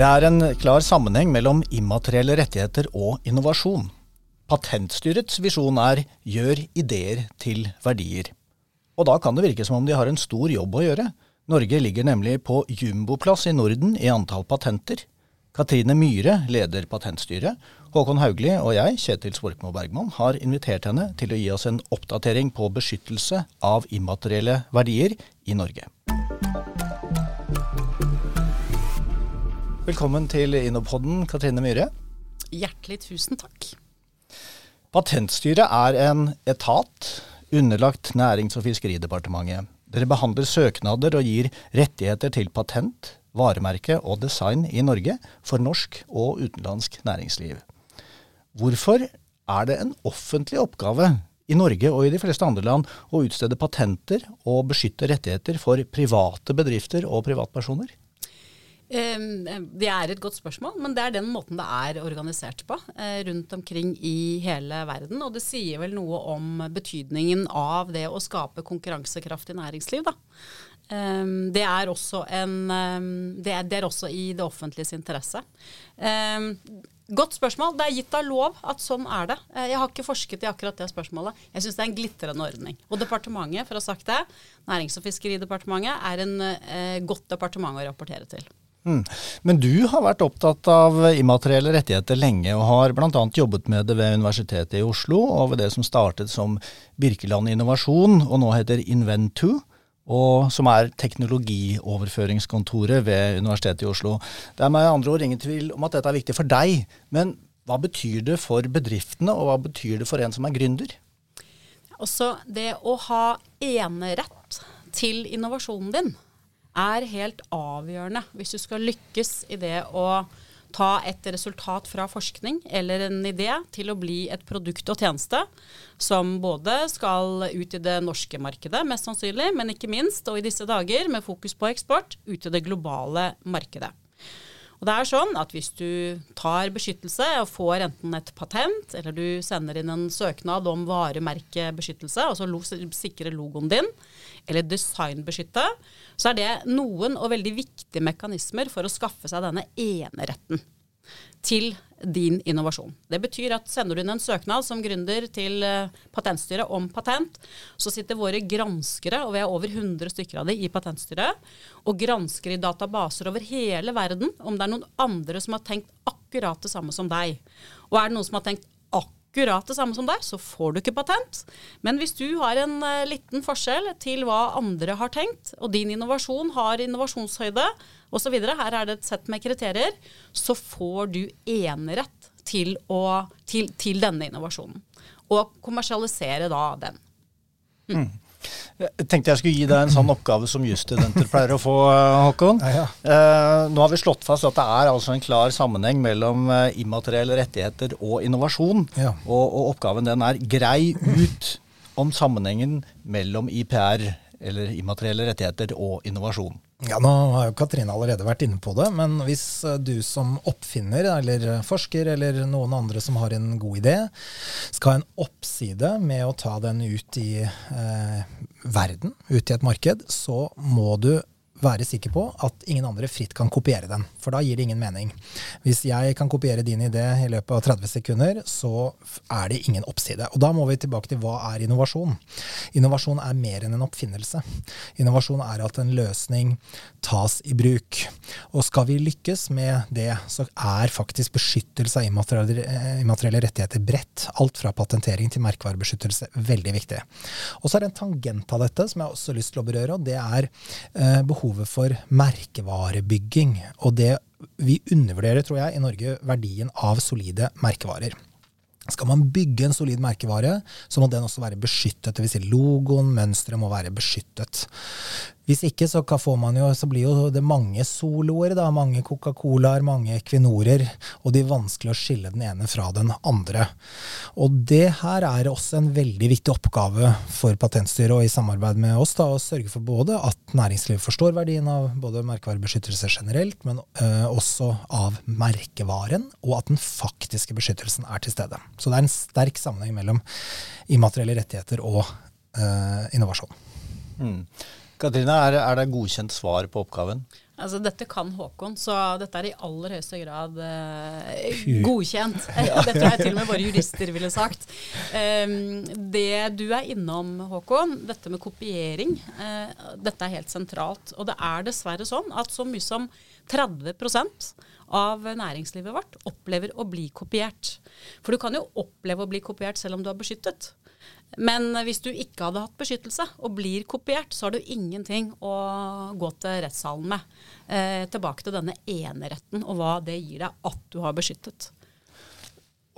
Det er en klar sammenheng mellom immaterielle rettigheter og innovasjon. Patentstyrets visjon er 'gjør ideer til verdier'. Og da kan det virke som om de har en stor jobb å gjøre. Norge ligger nemlig på jumboplass i Norden i antall patenter. Katrine Myhre leder Patentstyret. Håkon Haugli og jeg, Kjetil Svorkmo Bergman, har invitert henne til å gi oss en oppdatering på beskyttelse av immaterielle verdier i Norge. Velkommen til Innopodden, Katrine Myhre. Hjertelig tusen takk. Patentstyret er en etat underlagt Nærings- og fiskeridepartementet. Dere behandler søknader og gir rettigheter til patent, varemerke og design i Norge for norsk og utenlandsk næringsliv. Hvorfor er det en offentlig oppgave i Norge og i de fleste andre land å utstede patenter og beskytte rettigheter for private bedrifter og privatpersoner? Det er et godt spørsmål, men det er den måten det er organisert på eh, rundt omkring i hele verden. Og det sier vel noe om betydningen av det å skape konkurransekraftig næringsliv, da. Det er, også en, det, er, det er også i det offentliges interesse. Godt spørsmål. Det er gitt av lov at sånn er det. Eh, jeg har ikke forsket i akkurat det spørsmålet. Jeg syns det er en glitrende ordning. Og departementet, for å ha sagt det, Nærings- og fiskeridepartementet, er en eh, godt departement å rapportere til. Mm. Men du har vært opptatt av immaterielle rettigheter lenge, og har bl.a. jobbet med det ved Universitetet i Oslo, og ved det som startet som Birkeland Innovasjon, og nå heter Inventu, og som er teknologioverføringskontoret ved Universitetet i Oslo. Det er med andre ord ingen tvil om at dette er viktig for deg, men hva betyr det for bedriftene, og hva betyr det for en som er gründer? Også det å ha enerett til innovasjonen din er helt avgjørende hvis du skal lykkes i det å ta et resultat fra forskning eller en idé til å bli et produkt og tjeneste som både skal ut i det norske markedet, mest sannsynlig, men ikke minst, og i disse dager med fokus på eksport, ut i det globale markedet. Og det er sånn at Hvis du tar beskyttelse og får enten et patent, eller du sender inn en søknad om varemerkebeskyttelse, altså lo sikre logoen din, eller designbeskytte, så er det noen og veldig viktige mekanismer for å skaffe seg denne eneretten til din innovasjon. Det betyr at sender du inn en søknad som gründer til eh, Patentstyret om patent, så sitter våre granskere, og vi er over 100 stykker av de i Patentstyret, og gransker i databaser over hele verden om det er noen andre som har tenkt akkurat det samme som deg. Og er det noen som har tenkt akkurat det samme som deg, så får du ikke patent. Men hvis du har en uh, liten forskjell til hva andre har tenkt, og din innovasjon har innovasjonshøyde osv., her er det et sett med kriterier, så får du enerett til, til, til denne innovasjonen. Og kommersialisere da den. Mm. Jeg tenkte jeg skulle gi deg en sånn oppgave som jusstudenter pleier å få, eh, Håkon. Ja, ja. Eh, nå har vi slått fast at det er altså en klar sammenheng mellom eh, immaterielle rettigheter og innovasjon. Ja. Og, og, oppgaven den er grei ut om sammenhengen mellom IPR, eller immaterielle rettigheter, og innovasjon. Ja, Nå har jo Katrine allerede vært inne på det, men hvis eh, du som oppfinner eller forsker eller noen andre som har en god idé, skal ha en oppside med å ta den ut i eh, verden, ut i et marked, så må du være sikker på at ingen andre fritt kan kopiere den. For da gir det ingen mening. Hvis jeg kan kopiere din idé i løpet av 30 sekunder, så er det ingen oppside. Og da må vi tilbake til hva er innovasjon. Innovasjon er mer enn en oppfinnelse. Innovasjon er at en løsning tas i bruk. Og skal vi lykkes med det, så er faktisk beskyttelse av immaterielle rettigheter bredt. Alt fra patentering til merkevarebeskyttelse veldig viktig. Og så er det en tangent av dette som jeg også har lyst til å berøre, og det er eh, behov behovet for merkevarebygging. Og det vi undervurderer, tror jeg, i Norge verdien av solide merkevarer. Skal man bygge en solid merkevare, så må den også være beskyttet. Dvs. Si logoen, mønsteret må være beskyttet. Hvis ikke så, jo, så blir jo det mange soloer, da, mange Coca-Colaer, mange Equinorer, og de er vanskelig å skille den ene fra den andre. Og det her er også en veldig viktig oppgave for Patentstyret og i samarbeid med oss da, å sørge for både at næringslivet forstår verdien av både merkevarebeskyttelse generelt, men øh, også av merkevaren, og at den faktiske beskyttelsen er til stede. Så det er en sterk sammenheng mellom immaterielle rettigheter og uh, innovasjon. Mm. Katrine, er, er, det godkjent svar på oppgaven? Altså, dette kan Håkon, så dette er i aller høyeste grad eh, godkjent. det tror jeg til og med våre jurister ville sagt. Um, det du er innom, Håkon, dette med kopiering, uh, dette er helt sentralt. Og det er dessverre sånn at så mye som 30% av næringslivet vårt opplever å bli kopiert. For du kan jo oppleve å bli kopiert selv om du har beskyttet. Men hvis du ikke hadde hatt beskyttelse og blir kopiert, så har du ingenting å gå til rettssalen med. Eh, tilbake til denne eneretten og hva det gir deg at du har beskyttet.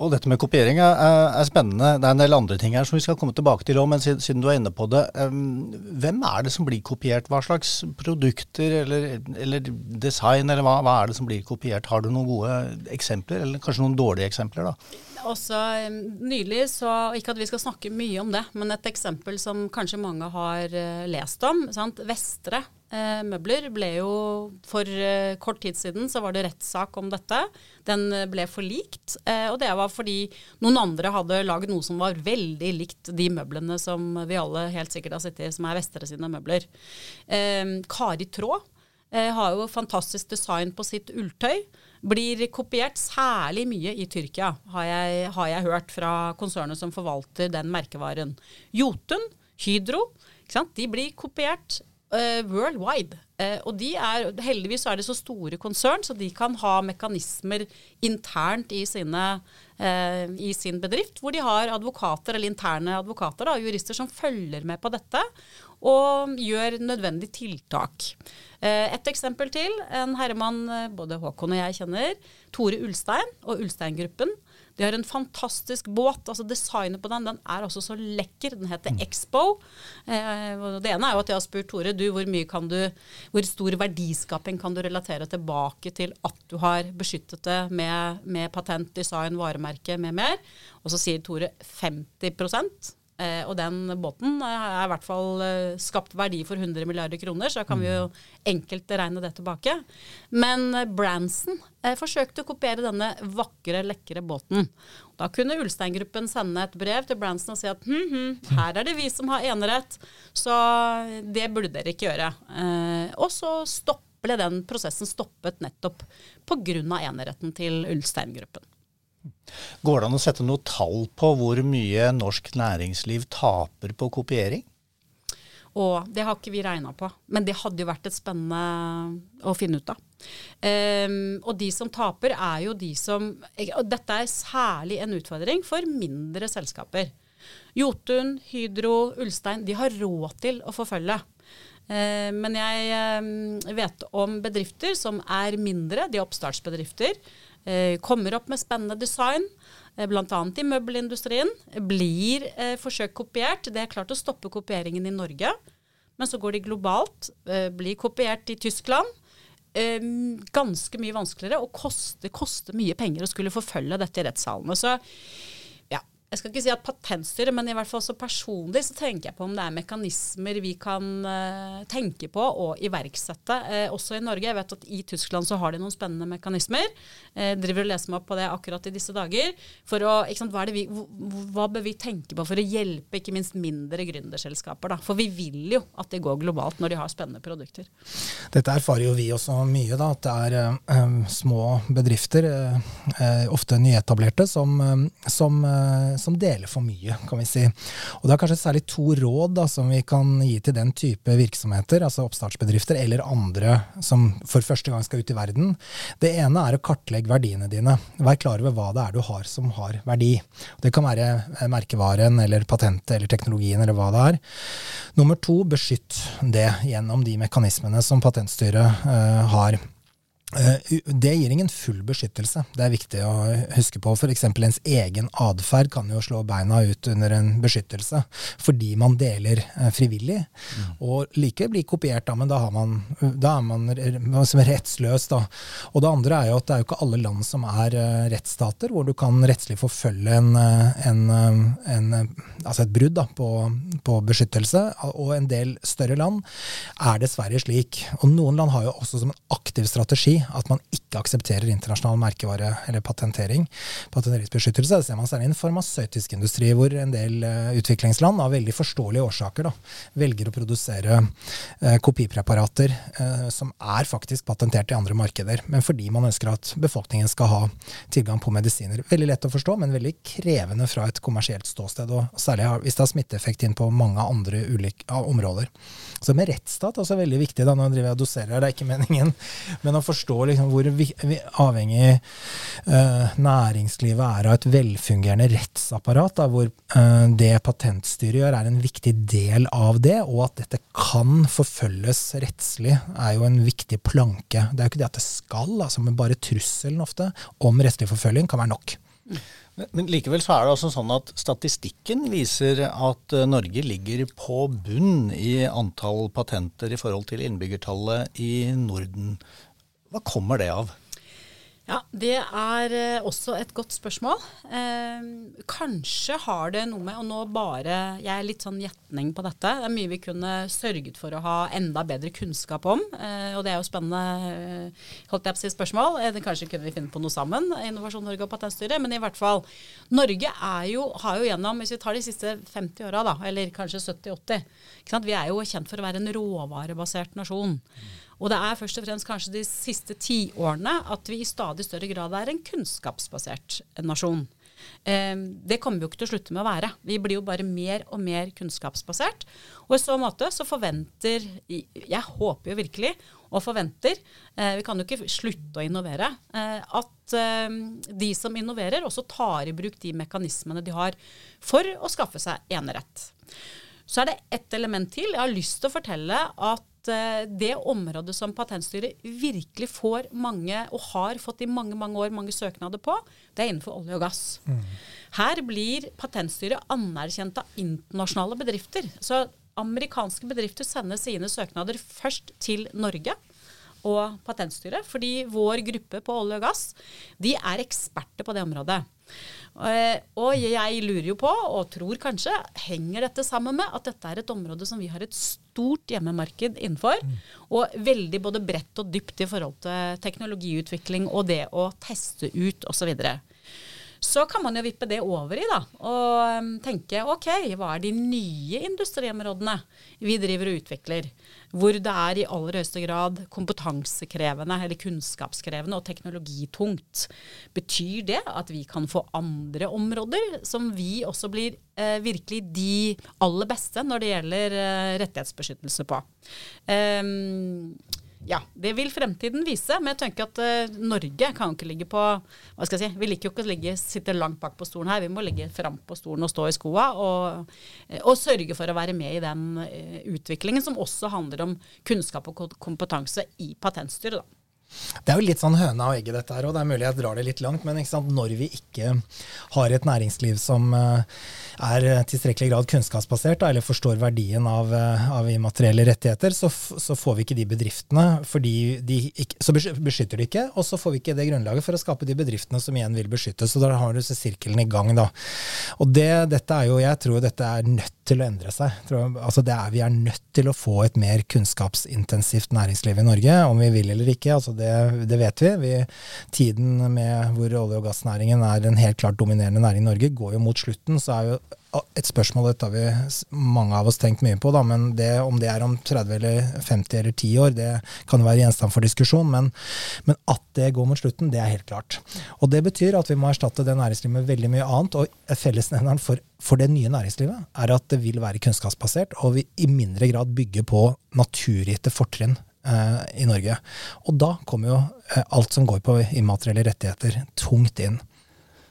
Og dette med kopiering er, er, spennende. Det er en del andre ting her som vi skal komme tilbake til òg, men siden, siden, du er inne på det. Hvem er det som blir kopiert? Hva slags produkter eller, eller design, eller hva, hva, er det som blir kopiert? Har du noen gode eksempler, eller kanskje noen dårlige eksempler, da? Også nylig, så Ikke at vi skal snakke mye om det, men et eksempel som kanskje mange har uh, lest om. Sant? Vestre eh, møbler ble jo For eh, kort tid siden så var det rettssak om dette. Den eh, ble forlikt. Eh, og det var fordi noen andre hadde lagd noe som var veldig likt de møblene som vi alle helt sikkert har sittet i, som er Vestre sine møbler. Eh, Kari Traa eh, har jo fantastisk design på sitt ulltøy. Blir kopiert særlig mye i Tyrkia, har jeg, har jeg hørt fra konsernet som forvalter den merkevaren. Jotun, Hydro, de blir kopiert uh, worldwide. Uh, og de er, heldigvis er det så store konsern, så de kan ha mekanismer internt i, sine, uh, i sin bedrift, hvor de har advokater, eller interne advokater, da, jurister som følger med på dette og gjør nødvendige tiltak. Et eksempel til. En herremann både Håkon og jeg kjenner, Tore Ulstein og Ulstein-gruppen de har en fantastisk båt. altså Designet på den den er også så lekker. Den heter mm. Expo. Eh, det ene er jo at jeg har spurt Tore du, hvor, mye kan du, hvor stor verdiskaping kan du relatere tilbake til at du har beskyttet det med, med patent, design, varemerke med mer. Og så sier Tore 50 Eh, og den båten har i hvert fall eh, skapt verdi for 100 milliarder kroner, så da kan vi jo mm. enkelt regne det tilbake. Men eh, Branson eh, forsøkte å kopiere denne vakre, lekre båten. Da kunne Ulstein-gruppen sende et brev til Branson og si at hm, hm, her er det vi som har enerett, så det burde dere ikke gjøre. Eh, og så ble den prosessen stoppet nettopp pga. eneretten til Ulstein-gruppen. Går det an å sette noe tall på hvor mye norsk næringsliv taper på kopiering? Og det har ikke vi regna på, men det hadde jo vært et spennende å finne ut av. Um, og de som taper, er jo de som Og dette er særlig en utfordring for mindre selskaper. Jotun, Hydro, Ulstein, de har råd til å forfølge. Uh, men jeg um, vet om bedrifter som er mindre, de er oppstartsbedrifter, kommer opp med spennende design, eh, bl.a. i møbelindustrien. Blir eh, forsøkt kopiert. Det er klart å stoppe kopieringen i Norge. Men så går de globalt. blir kopiert i Tyskland. ganske mye vanskeligere og koster, koster mye penger å skulle forfølge dette i rettssalene. Så jeg skal ikke si at patentstyret, men i hvert fall så personlig så tenker jeg på om det er mekanismer vi kan uh, tenke på og iverksette, uh, også i Norge. Jeg vet at i Tyskland så har de noen spennende mekanismer. Uh, driver og leser meg opp på det akkurat i disse dager. For å, sant, hva, vi, hva, bør vi tenke på for å hjelpe ikke minst mindre gründerselskaper? Da? For vi vil jo at de går globalt når de har spennende produkter. Dette erfarer jo vi også mye, da, at det er um, små bedrifter, ofte nyetablerte, som, som som deler for mye, kan vi si. Og Det er kanskje særlig to råd da, som vi kan gi til den type virksomheter, altså oppstartsbedrifter eller andre som for første gang skal ut i verden. Det ene er å kartlegge verdiene dine. Vær klar over hva det er du har som har verdi. Det kan være eh, merkevaren eller patentet eller teknologien eller hva det er. Nummer to, beskytt det gjennom de mekanismene som Patentstyret uh, har. Eh, det gir ingen full beskyttelse. Det er viktig å huske på. F.eks. ens egen atferd kan jo slå beina ut under en beskyttelse fordi man deler eh, frivillig. Mm. Og like blir kopiert, da, men da, man, da er man rettsløs. Da. Og det andre er jo at det er jo ikke alle land som er eh, rettsstater, hvor du kan rettslig forfølge en, en, en, altså et brudd da, på, på, beskyttelse. Og en del større land er dessverre slik. Og noen land har jo også som en aktiv strategi at man ikke aksepterer internasjonal merkevare eller patentering. Patenteringsbeskyttelse det ser man særlig i farmasøytisk industri, hvor en del uh, utviklingsland av veldig forståelige årsaker da, velger å produsere uh, kopipreparater uh, som er faktisk patentert i andre markeder, men fordi man ønsker at befolkningen skal ha tilgang på medisiner. Veldig lett å forstå, men veldig krevende fra et kommersielt ståsted, og særlig hvis det har smitteeffekt inn på mange andre ulike områder. Så med rettsstat også veldig viktig, da, nå driver jeg og doserer, det er ikke meningen, men å forstå liksom hvor avhengig uh, næringslivet er av et velfungerende rettsapparat, da, hvor uh, det patentstyret gjør er en viktig del av det, og at dette kan forfølges rettslig, er jo en viktig planke. Det er jo ikke det at det skal, altså, men bare trusselen ofte om rettslig forfølging kan være nok. Men likevel så er det altså sånn at statistikken viser at eh, Norge ligger på bunn i antall patenter i forhold til innbyggertallet i Norden. Hva kommer det av? Ja, Det er eh, også et godt spørsmål. Eh, kanskje har det noe med Og nå bare Jeg er litt sånn gjetning på dette. Det er mye vi kunne sørget for å ha enda bedre kunnskap om. Eh, og det er jo spennende eh, holdt jeg på å si spørsmål. Eh, kanskje kunne vi finne på noe sammen, Innovasjon Norge og Patentstyret. Men i hvert fall. Norge jo, har jo gjennom, hvis vi tar de siste 50 åra, da, eller kanskje 70-80 Vi er jo kjent for å være en råvarebasert nasjon. Og det er først og fremst kanskje de siste tiårene at vi i stadig større grad er en kunnskapsbasert nasjon. Eh, det kommer vi jo ikke til å slutte med å være. Vi blir jo bare mer og mer kunnskapsbasert. Og i så måte så forventer Jeg håper jo virkelig, og forventer eh, Vi kan jo ikke slutte å innovere. Eh, at de som innoverer, også tar i bruk de mekanismene de har for å skaffe seg enerett. Så er det ett element til. Jeg har lyst til å fortelle at Eh, det området som Patentstyret virkelig får mange, og har fått i mange mange år, mange søknader på, det er innenfor olje og gass. Mm. Her blir Patentstyret anerkjent av internasjonale bedrifter. Så amerikanske bedrifter sender sine søknader først til Norge og Patentstyret, fordi vår gruppe på olje og gass de er eksperter på det området. Eh, og jeg lurer jo på, og tror kanskje, henger dette sammen med at dette er et område som vi har et stort hjemmemarked innenfor, mm. og veldig både bredt og dypt i forhold til teknologiutvikling og det å teste ut osv. Så kan man jo vippe det over i, da, og um, tenke ok, hva er de nye industriområdene vi driver og utvikler? hvor det er i aller høyeste grad kompetansekrevende eller kunnskapskrevende og teknologitungt. Betyr det at vi kan få andre områder som vi også blir eh, virkelig de aller beste når det gjelder eh, rettighetsbeskyttelse på? Um, ja, det vil fremtiden vise. Men jeg tenker at uh, Norge kan ikke ligge på hva skal jeg si, Vi liker jo ikke å ligge, sitte langt bak på stolen her. Vi må ligge fram på stolen og stå i skoa. Og, eh, og sørge for å være med i den uh, utviklingen som også handler om kunnskap og kompetanse i patentstyret. da. Det er jo litt sånn høna og egget dette her, og det er mulig jeg drar det litt langt. Men når vi ikke har et næringsliv som eh, er tilstrekkelig grad kunnskapsbasert, eller forstår verdien av, eh, av immaterielle rettigheter, så, så, får vi ikke de bedriftene. de ikke, Så beskytter de ikke, og så får vi ikke det grunnlaget for å skape de bedriftene som igjen vil beskyttes. Så da har du sirkelen i gang, da. Og det, dette er jo, jeg tror dette er nødt til å endre seg. Tror, altså er, vi er nødt til å få et mer kunnskapsintensivt næringsliv i Norge, om vi vil eller ikke. altså det, det vet vi. vi. Tiden med hvor olje- og gassnæringen er en helt klart dominerende næring i Norge, går jo mot slutten. så er jo et spørsmål dette har vi mange av oss tenkt mye på, da, men det, om det er om 30 eller 50 eller 10 år, det kan være gjenstand for diskusjon. Men, men, at det går mot slutten, det er helt klart. Og Det betyr at vi må erstatte det næringslivet med veldig mye annet. og Fellesnevneren for, for, det nye næringslivet er at det vil være kunnskapsbasert, og vi i mindre grad bygger på naturgitte fortrinn eh, i Norge. Og da kommer jo eh, alt som går på immaterielle rettigheter, tungt inn.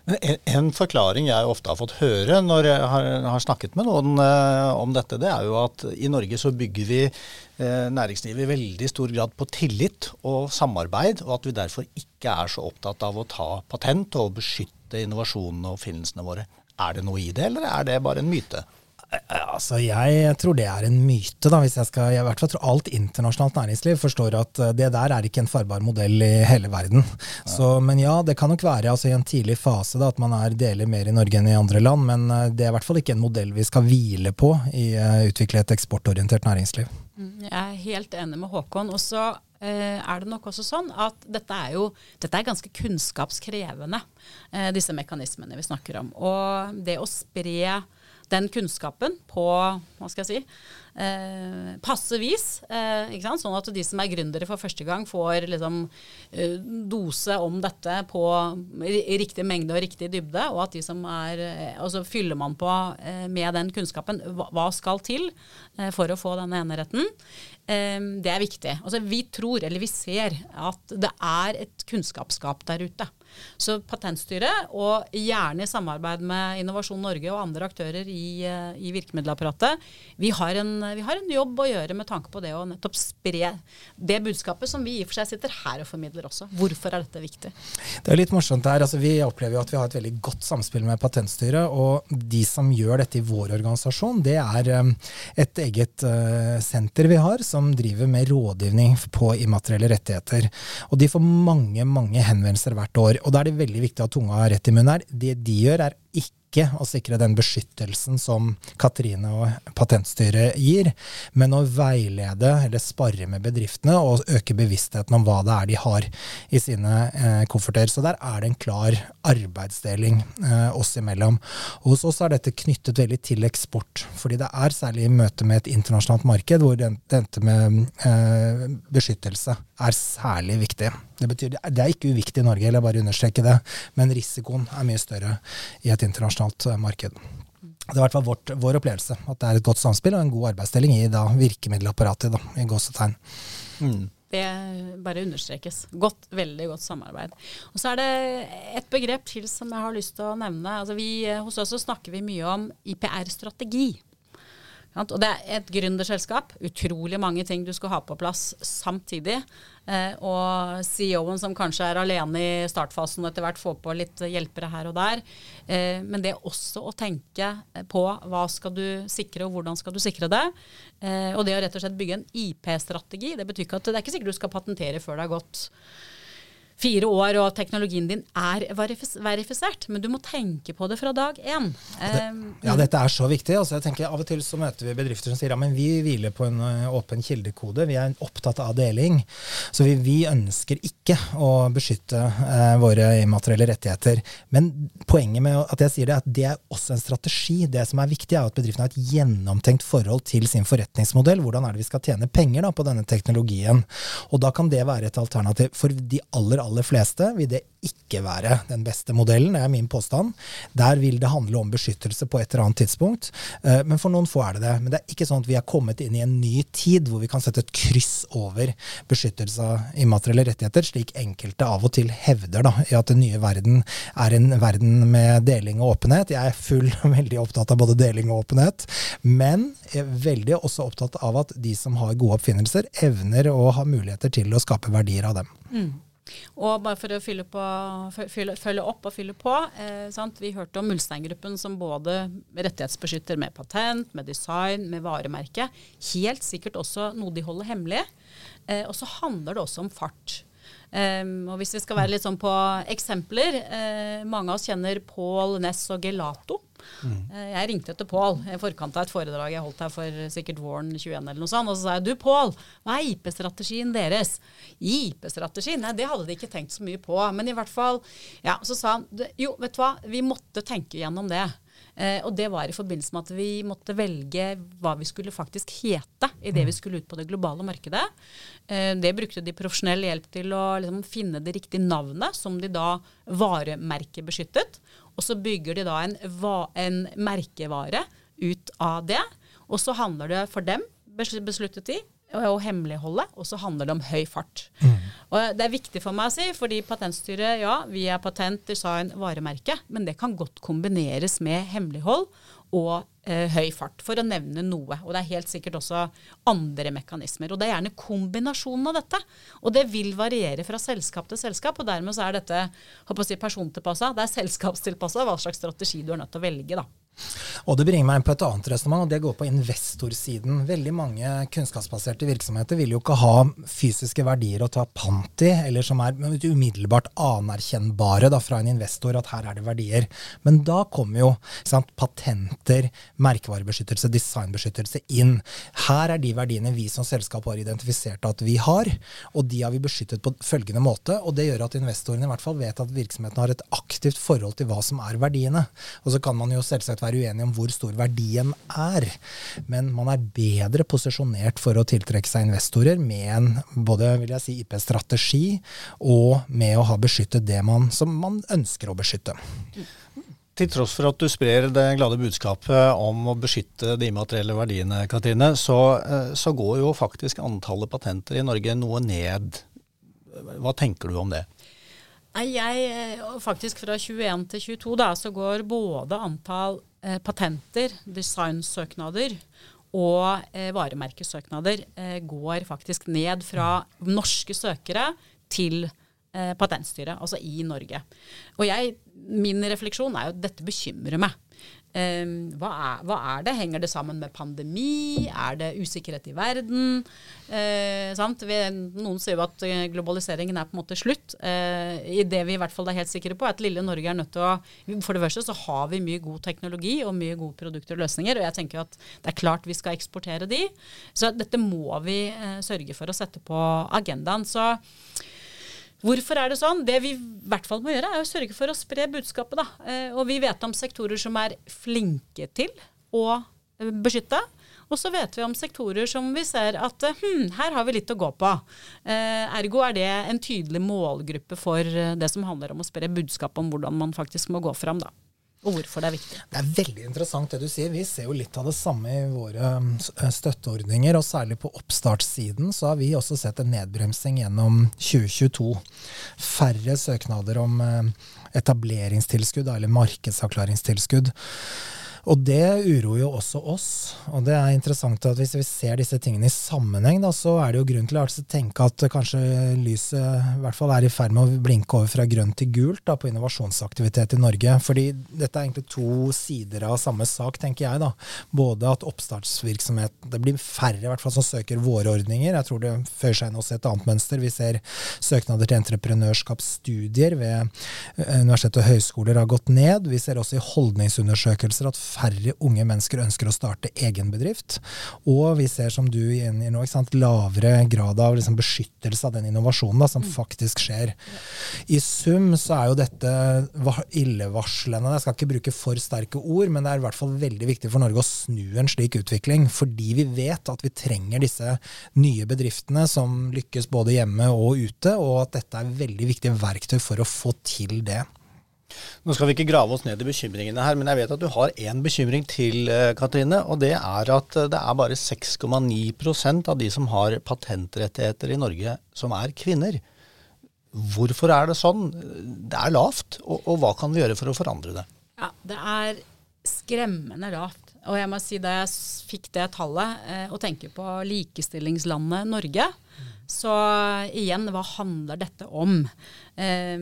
En, en forklaring jeg ofte har fått høre når jeg har, har snakket med noen eh, om dette, det er jo at i Norge så bygger vi eh, næringslivet i veldig stor grad på tillit og samarbeid, og at vi derfor ikke er så opptatt av å ta patent og beskytte innovasjonene og oppfinnelsene våre. Er det noe i det, eller er det bare en myte? Altså, Jeg tror det er en myte. da, hvis jeg skal, jeg i hvert fall tror Alt internasjonalt næringsliv forstår at eh, det der er ikke en farbar modell i hele verden. Så, men ja, det kan nok være altså, i en tidlig fase da, at man er deler mer i Norge enn i andre land, men eh, det er i hvert fall ikke en modell vi skal hvile på i å uh, utvikle et eksportorientert næringsliv. Mm, jeg er helt enig med Håkon. Og så eh, er det nok også sånn at dette er jo dette er ganske kunnskapskrevende, eh, disse mekanismene vi snakker om. Og det å spre den kunnskapen på hva skal jeg si, eh, passe vis. Eh, sånn at de som er gründere for første gang, får liksom, eh, dose om dette på i riktig mengde og riktig dybde. Og at de som er eh, Og så fyller man på eh, med den kunnskapen. Hva, hva skal til eh, for å få denne eneretten? det er viktig. Altså, vi tror, eller vi ser, at det er et kunnskapsskap der ute. Så Patentstyret, og gjerne i samarbeid med Innovasjon Norge og andre aktører i, eh, i virkemiddelapparatet, vi har, en, vi har, en, jobb å gjøre med tanke på det å nettopp spre det budskapet som vi i og for seg sitter her og formidler også. Hvorfor er dette viktig? Det er litt morsomt her. Altså, vi opplever jo at vi har et veldig godt samspill med Patentstyret. Og de som gjør dette i vår organisasjon, det er um, et eget uh, senter vi har som driver med rådgivning på immaterielle rettigheter. Og de får mange, mange henvendelser hvert år. Og da er det veldig viktig at tunga er rett i munnen her. Det de gjør, er ikke å sikre den beskyttelsen som Katrine og Patentstyret gir, men å veilede eller spare med bedriftene og øke bevisstheten om hva det er de har i sine eh, kofferter. Så der er det en klar arbeidsdeling eh, oss imellom. Og hos oss er dette knyttet veldig til eksport, fordi det er særlig i møte med et internasjonalt marked hvor dette med eh, beskyttelse er særlig viktig. Det, betyr, det er ikke uviktig i Norge, eller bare understreke det, men risikoen er mye større i et internasjonalt eh, marked. Det er i hvert fall vårt, vår opplevelse at det er et godt samspill og en god arbeidsdeling i da, virkemiddelapparatet, da, i gåsetegn. Mm. Det bare understrekes. Godt, veldig godt samarbeid. Og Så er det et begrep til som jeg har lyst til å nevne. Altså vi, hos oss snakker vi mye om IPR-strategi. Og det er et gründerselskap. Utrolig mange ting du skal ha på plass samtidig. Eh, og CEO-en som kanskje er alene i startfasen og etter hvert får på litt hjelpere her og der. Eh, men det også å tenke på hva skal du sikre, og hvordan skal du sikre det. Eh, og det å rett og slett bygge en IP-strategi. Det betyr ikke at det er ikke sikkert du skal patentere før det er gått fire år og teknologien din er verifisert. Men du må tenke på det fra dag én. Det, ja, dette er så viktig. Altså, jeg tenker Av og til så møter vi bedrifter som sier ja, men vi hviler på en eh, åpen kildekode. Vi er opptatt av deling. Så vi, vi ønsker ikke å beskytte eh, våre immaterielle rettigheter. Men poenget med at jeg sier det, er at det er også en strategi. Det som er viktig, er at bedriften har et gjennomtenkt forhold til sin forretningsmodell. Hvordan er det vi skal tjene penger da, på denne teknologien? Og da kan det være et alternativ. For de aller, aller aller fleste vil det ikke være den beste modellen, det er min påstand. Der vil det handle om beskyttelse på et eller annet tidspunkt. Eh, men for noen få er det det. Men det er ikke sånn at vi er kommet inn i en ny tid hvor vi kan sette et kryss over beskyttelse av immaterielle rettigheter, slik enkelte av og til hevder da, i at den nye verden er en verden med deling og åpenhet. Jeg er full veldig opptatt av både deling og åpenhet, men jeg er veldig også opptatt av at de som har gode oppfinnelser, evner og har muligheter til å skape verdier av dem. Mm. Og bare for å fylle, på, fylle, følge opp og fylle på. Eh, vi hørte om Ulstein-gruppen som både rettighetsbeskytter med patent, med design, med varemerke. Helt sikkert også noe de holder hemmelig. Eh, og så handler det også om fart. Um, og hvis vi skal være litt sånn på eksempler uh, Mange av oss kjenner Paul Ness og Gelato. Mm. Uh, jeg ringte etter Pål i forkant av et foredrag jeg holdt her for sikkert våren 21, eller noe sånt, og så sa jeg du Pål, hva er IP-strategien deres? IP-strategi? Nei, det hadde de ikke tenkt så mye på. Men i hvert fall, ja, så sa han jo, vet du hva, vi måtte tenke gjennom det. Eh, og det var i forbindelse med at vi måtte velge hva vi skulle faktisk hete i det vi skulle ut på det globale markedet. Eh, det brukte de profesjonell hjelp til å liksom, finne det riktige navnet, som de da varemerkebeskyttet. Og så bygger de da en, en merkevare ut av det. Og så handler det for dem, besluttet de, og hemmeligholde, og så handler det om høy fart. Mm. Og Det er viktig for meg å si, fordi Patentstyret, ja, vi er patent, design, varemerke, men det kan godt kombineres med hemmelighold og eh, høy fart, for å nevne noe. Og det er helt sikkert også andre mekanismer. Og det er gjerne kombinasjonen av dette. Og det vil variere fra selskap til selskap, og dermed så er dette håper si, persontilpassa. Det er selskapstilpassa hva slags strategi du er nødt til å velge, da. Og det bringer meg inn på et annet resonnement, og det går på investorsiden. Veldig mange kunnskapsbaserte virksomheter vil jo ikke ha fysiske verdier å ta pant i, eller som er umiddelbart anerkjennbare da, fra en investor at her er det verdier. Men da kommer jo sant, patenter, merkevarebeskyttelse, designbeskyttelse inn. Her er de verdiene vi som selskap har identifisert at vi har, og de har vi beskyttet på følgende måte. Og det gjør at investorene i hvert fall vet at virksomheten har et aktivt forhold til hva som er verdiene. Og så kan man jo selvsagt være uenige om hvor stor verdien er. Men man er bedre posisjonert for å tiltrekke seg investorer med en både vil jeg si, IP-strategi og med å ha beskyttet det man, som man ønsker å beskytte. Til tross for at du sprer det glade budskapet om å beskytte de immaterielle verdiene, Katrine, så, eh, så går jo faktisk antallet patenter i Norge noe ned. Hva tenker du om det? Nei, jeg, eh, faktisk Fra 21 til 22 da, så går både antall eh, patenter, designsøknader og eh, varemerkesøknader eh, går faktisk ned fra norske søkere til eh, Patentstyret, altså i Norge. Og jeg, min refleksjon er jo at dette bekymrer meg. Um, hva, er, hva, er, det? Henger det sammen med pandemi? Er det usikkerhet i verden? Uh, vi, noen sier jo at eh, globaliseringen er på en måte slutt. Uh, I det vi i hvert fall er helt sikre på, er at lille Norge er nødt til å For det første så har vi mye god teknologi og mye gode produkter og løsninger. Og jeg tenker at det er klart vi skal eksportere de. Så dette må vi uh, sørge for å sette på agendaen. Så Hvorfor er det sånn? Det vi i hvert fall må gjøre, er å sørge for å spre budskapet. Da. Eh, og vi vet om sektorer som er flinke til å eh, beskytte. Og så vet vi om sektorer som vi ser at hm, her har vi litt å gå på. Eh, ergo er det en tydelig målgruppe for det som handler om å spre budskap om hvordan man faktisk må gå fram. da og hvorfor det er viktig. Det er veldig interessant det du sier. Vi ser jo litt av det samme i våre eh, støtteordninger. Og særlig på oppstartssiden så har vi også sett en nedbremsing gjennom 2022. Færre søknader om eh, etableringstilskudd eller markedsavklaringstilskudd. Og det uroer jo også oss. Og det er interessant at hvis vi ser disse tingene i sammenheng, da, så er det jo grunn til å tenke at kanskje lyset i hvert fall er i ferd med å blinke over fra grønt til gult da, på innovasjonsaktivitet i Norge. Fordi dette er egentlig to sider av samme sak, tenker jeg. da. Både at oppstartsvirksomhet Det blir færre i hvert fall som søker våre ordninger. Jeg tror det føyer seg inn også et annet mønster. Vi ser søknader til entreprenørskapsstudier ved eh, universitet og høyskoler har gått ned. Vi ser også i holdningsundersøkelser at færre unge mennesker ønsker å starte egen bedrift. Og vi ser, som du gjengir nå, lavere grad av liksom, beskyttelse av den innovasjonen da, som mm. faktisk skjer. I sum så er jo dette illevarslende. Jeg skal ikke bruke for sterke ord, men det er i hvert fall veldig viktig for Norge å snu en slik utvikling. Fordi vi vet at vi trenger disse nye bedriftene som lykkes både hjemme og ute, og at dette er veldig viktige verktøy for å få til det. Nå skal vi ikke grave oss ned i bekymringene her, men jeg vet at du har én bekymring til, eh, Katrine. Og det er at eh, det er bare 6,9% av de som har patentrettigheter i Norge, som er kvinner. Hvorfor er det sånn? Det er lavt. Og, og hva kan vi gjøre for å forandre det? Ja, Det er skremmende lavt. Og jeg må si da jeg fikk det tallet, eh, å tenke på likestillingslandet Norge, så igjen, hva handler dette om? Eh,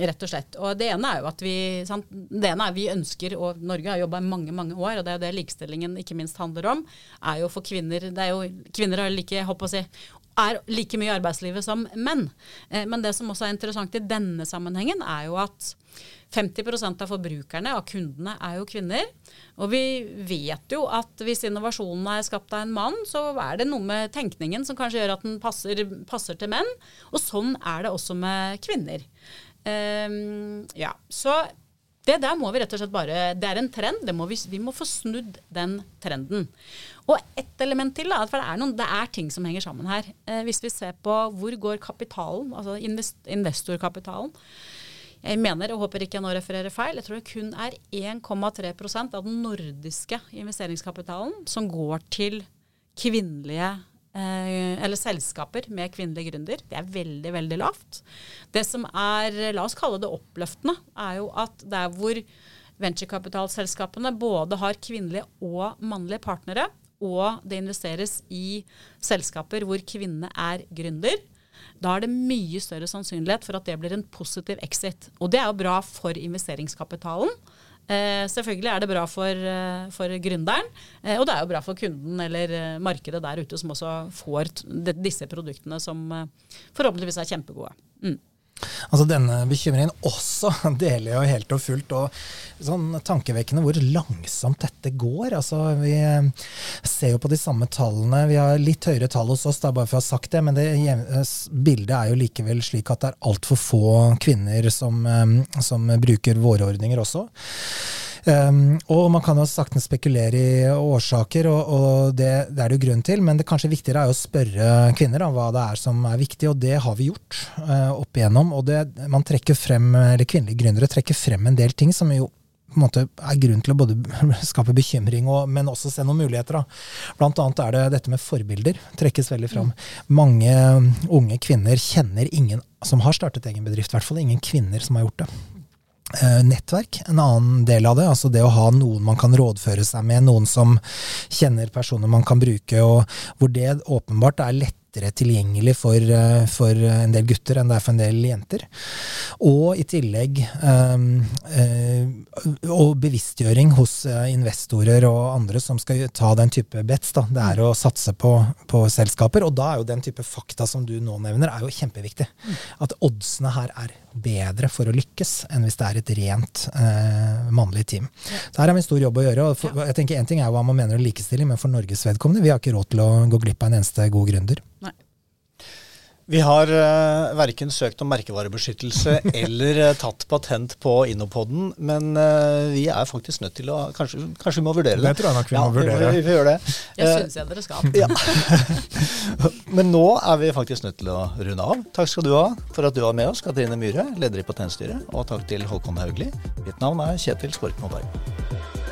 rett og slett. Og det ene er jo at vi sant? Det ene er vi ønsker, og Norge har jobba i mange mange år, og det er jo det likestillingen ikke minst handler om, er jo for kvinner det er jo, Kvinner har like, håper å si, er like mye i arbeidslivet som menn. Eh, men det som også er interessant i denne sammenhengen, er jo at 50% av forbrukerne, av kundene, er jo kvinner. Og vi vet jo at hvis innovasjonen er skapt av en mann, så er det noe med tenkningen som kanskje gjør at den passer, passer til menn. Og sånn er det også med kvinner. Um, ja, så det der må vi rett og slett bare Det er en trend. Må vi, vi, må få snudd den trenden. Og ett element til, da, for det er, noen, det er ting som henger sammen her. Eh, hvis vi ser på hvor går kapitalen, altså invest, investorkapitalen jeg mener, og håper ikke jeg nå refererer feil, jeg tror det kun er 1,3% av den nordiske investeringskapitalen som går til kvinnelige eh, eller selskaper med kvinnelig gründer. Det er veldig, veldig lavt. Det som er, la oss kalle det oppløftende, er jo at der hvor venturekapitalselskapene både har kvinnelige og mannlige partnere, og det investeres i selskaper hvor kvinnene er gründer, da er det mye større sannsynlighet for at det blir en positiv exit. Og det er jo bra for investeringskapitalen. Eh, selvfølgelig er det bra for, eh, for gründeren, eh, og det er jo bra for kunden eller eh, markedet der ute som også får disse produktene som eh, forhåpentligvis er kjempegode. Mm. Altså Denne bekymringen også deler jeg helt og fullt. og sånn Tankevekkende hvor langsomt dette går. altså Vi eh, ser jo på de samme tallene. Vi har litt høyere tall hos oss, da, bare for å ha sagt det, men det bildet er jo likevel slik at det er altfor få kvinner som, som bruker våre ordninger også. Um, og man kan jo saktens spekulere i årsaker, og, og det, det, er det jo grunn til, men det kanskje viktigere er å spørre kvinner om hva det er som er viktig, og det har vi gjort uh, opp igjennom. Og det, man trekker frem, eller kvinnelige gründere trekker frem en del ting som jo på en måte er grunn til å både skape bekymring, og, men også se noen muligheter. Da. Blant annet er det dette med forbilder trekkes veldig fram. Mm. Mange unge kvinner kjenner ingen som har startet egen bedrift, i hvert fall ingen kvinner som har gjort det. Eh, nettverk, en annen del av det. Altså det å ha noen man kan rådføre seg med, noen som kjenner personer man kan bruke, og hvor det åpenbart er lett lettere tilgjengelig for, eh, for, en del gutter enn det er for en del jenter. Og i tillegg um, uh, og bevisstgjøring hos investorer og andre som skal ta den type bets. Da. Det er å satse på, på, selskaper. Og da er jo den type fakta som du nå nevner, er jo kjempeviktig. At oddsene her er bedre for å lykkes enn hvis det er et rent eh, mannlig team. Så her har vi en stor jobb å gjøre. og for, jeg tenker En ting er hva man mener om likestilling, men for Norges vedkommende, vi har ikke råd til å gå glipp av en eneste god gründer. Vi har uh, verken søkt om merkevarebeskyttelse eller uh, tatt patent på Innopoden, men uh, vi er faktisk nødt til å Kanskje, kanskje vi må vurdere det? Det tror jeg nok vi ja, må vurdere. Vi, vi, vi gjør det. Jeg uh, syns jeg dere skal. Ja. men nå er vi faktisk nødt til å runde av. Takk skal du ha for at du var med oss, Katrine Myhre, leder i Patentstyret, og takk til Håkon Haugli. Mitt navn er Kjetil Skorkmoberg.